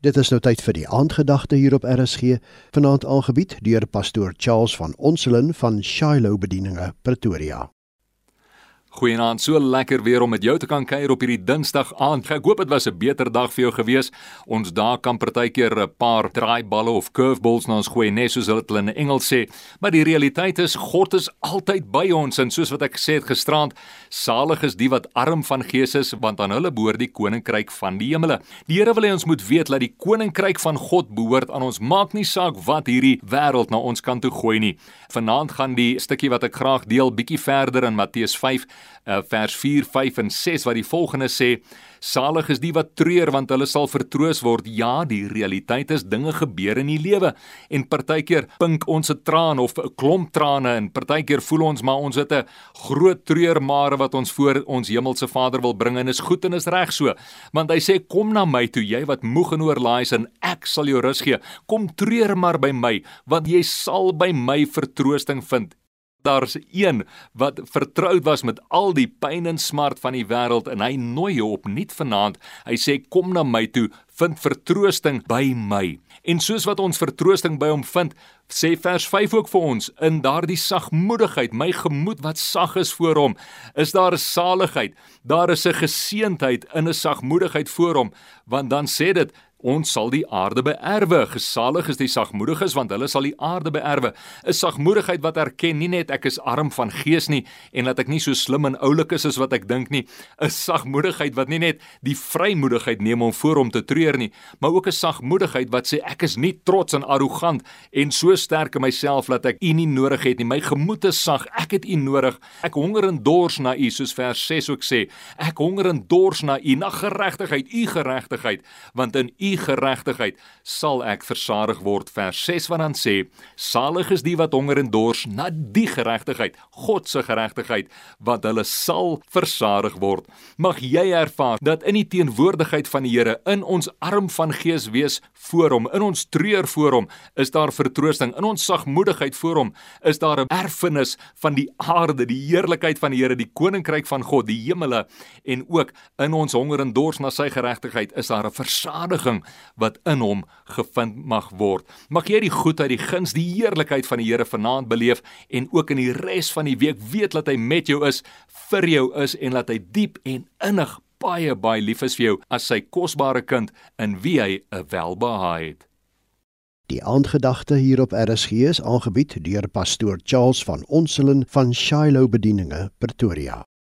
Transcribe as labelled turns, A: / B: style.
A: Dit is nou tyd vir die aandgedagte hier op RSG, vanaand aangebied deur pastoor Charles van Onselen van Shiloh Bedieninge Pretoria.
B: Goeienaand, so lekker weer om met jou te kan kuier op hierdie Dinsdag aand. Ek hoop dit was 'n beter dag vir jou gewees. Ons daar kan partykeer 'n paar draaiballe of curveballs na ons gooi, net soos hulle dit in Engels sê. Maar die realiteit is God is altyd by ons en soos wat ek gesê het gisterand, salig is die wat arm van gees is, want aan hulle behoort die koninkryk van die hemele. Die Here wil hê ons moet weet dat die koninkryk van God behoort aan ons. Maak nie saak wat hierdie wêreld na ons kant toe gooi nie. Vanaand gaan die stukkie wat ek graag deel bietjie verder in Matteus 5 uh, vers 4, 5 en 6 wat die volgende sê: Salig is die wat treur want hulle sal vertroos word. Ja, die realiteit is dinge gebeur in die lewe en partykeer pink ons 'n traan of 'n klomp trane en partykeer voel ons maar ons het 'n groot treurmare wat ons voor ons hemelse Vader wil bring en is goed en is reg so. Want hy sê kom na my toe jy wat moeg en oorlaai is en ek sal jou rus gee. Kom treur maar by my want jy sal by my vertroosting vind daar's een wat vertroud was met al die pyn en smart van die wêreld en hy nooi jou op nuut vanaand. Hy sê kom na my toe, vind vertroosting by my. En soos wat ons vertroosting by hom vind, sê vers 5 ook vir ons, in daardie sagmoedigheid, my gemoed wat sag is voor hom, is daar saligheid. Daar is 'n geseentheid in 'n sagmoedigheid voor hom, want dan sê dit Ons sal die aarde beerwe. Gesalig is die sagmoediges want hulle sal die aarde beerwe. 'n Sagmoedigheid wat erken nie net ek is arm van gees nie en dat ek nie so slim en oulik is as wat ek dink nie. 'n Sagmoedigheid wat nie net die vrymoedigheid neem om voor hom te treur nie, maar ook 'n sagmoedigheid wat sê ek is nie trots en arrogant en so sterk in myself dat ek u nie nodig het nie. My gemoed is sag. Ek het u nodig. Ek honger en dors na u soos vers 6 ook sê. Ek honger en dors na u, na geregtigheid, u geregtigheid, want in u geregtigheid sal ek versadig word. Vers 6 wat dan sê salig is die wat honger en dors na die geregtigheid God se geregtigheid wat hulle sal versadig word. Mag jy ervaar dat in die teenwoordigheid van die Here in ons arm van gees wees voor hom in ons treur voor hom is daar vertroosting in ons sagmoedigheid voor hom is daar 'n erfenis van die aarde die heerlikheid van die Here die koninkryk van God die hemele en ook in ons honger en dors na sy geregtigheid is daar 'n versadiging wat in hom gevind mag word. Mag jy die goedheid, die guns, die heerlikheid van die Here vanaand beleef en ook in die res van die week weet dat hy met jou is, vir jou is en dat hy diep en innig baie baie lief is vir jou as sy kosbare kind in wie hy 'n welbehae het.
A: Die aandgedagte hier op RSG is aangebied deur pastoor Charles van Onselen van Shiloh Bedieninge Pretoria.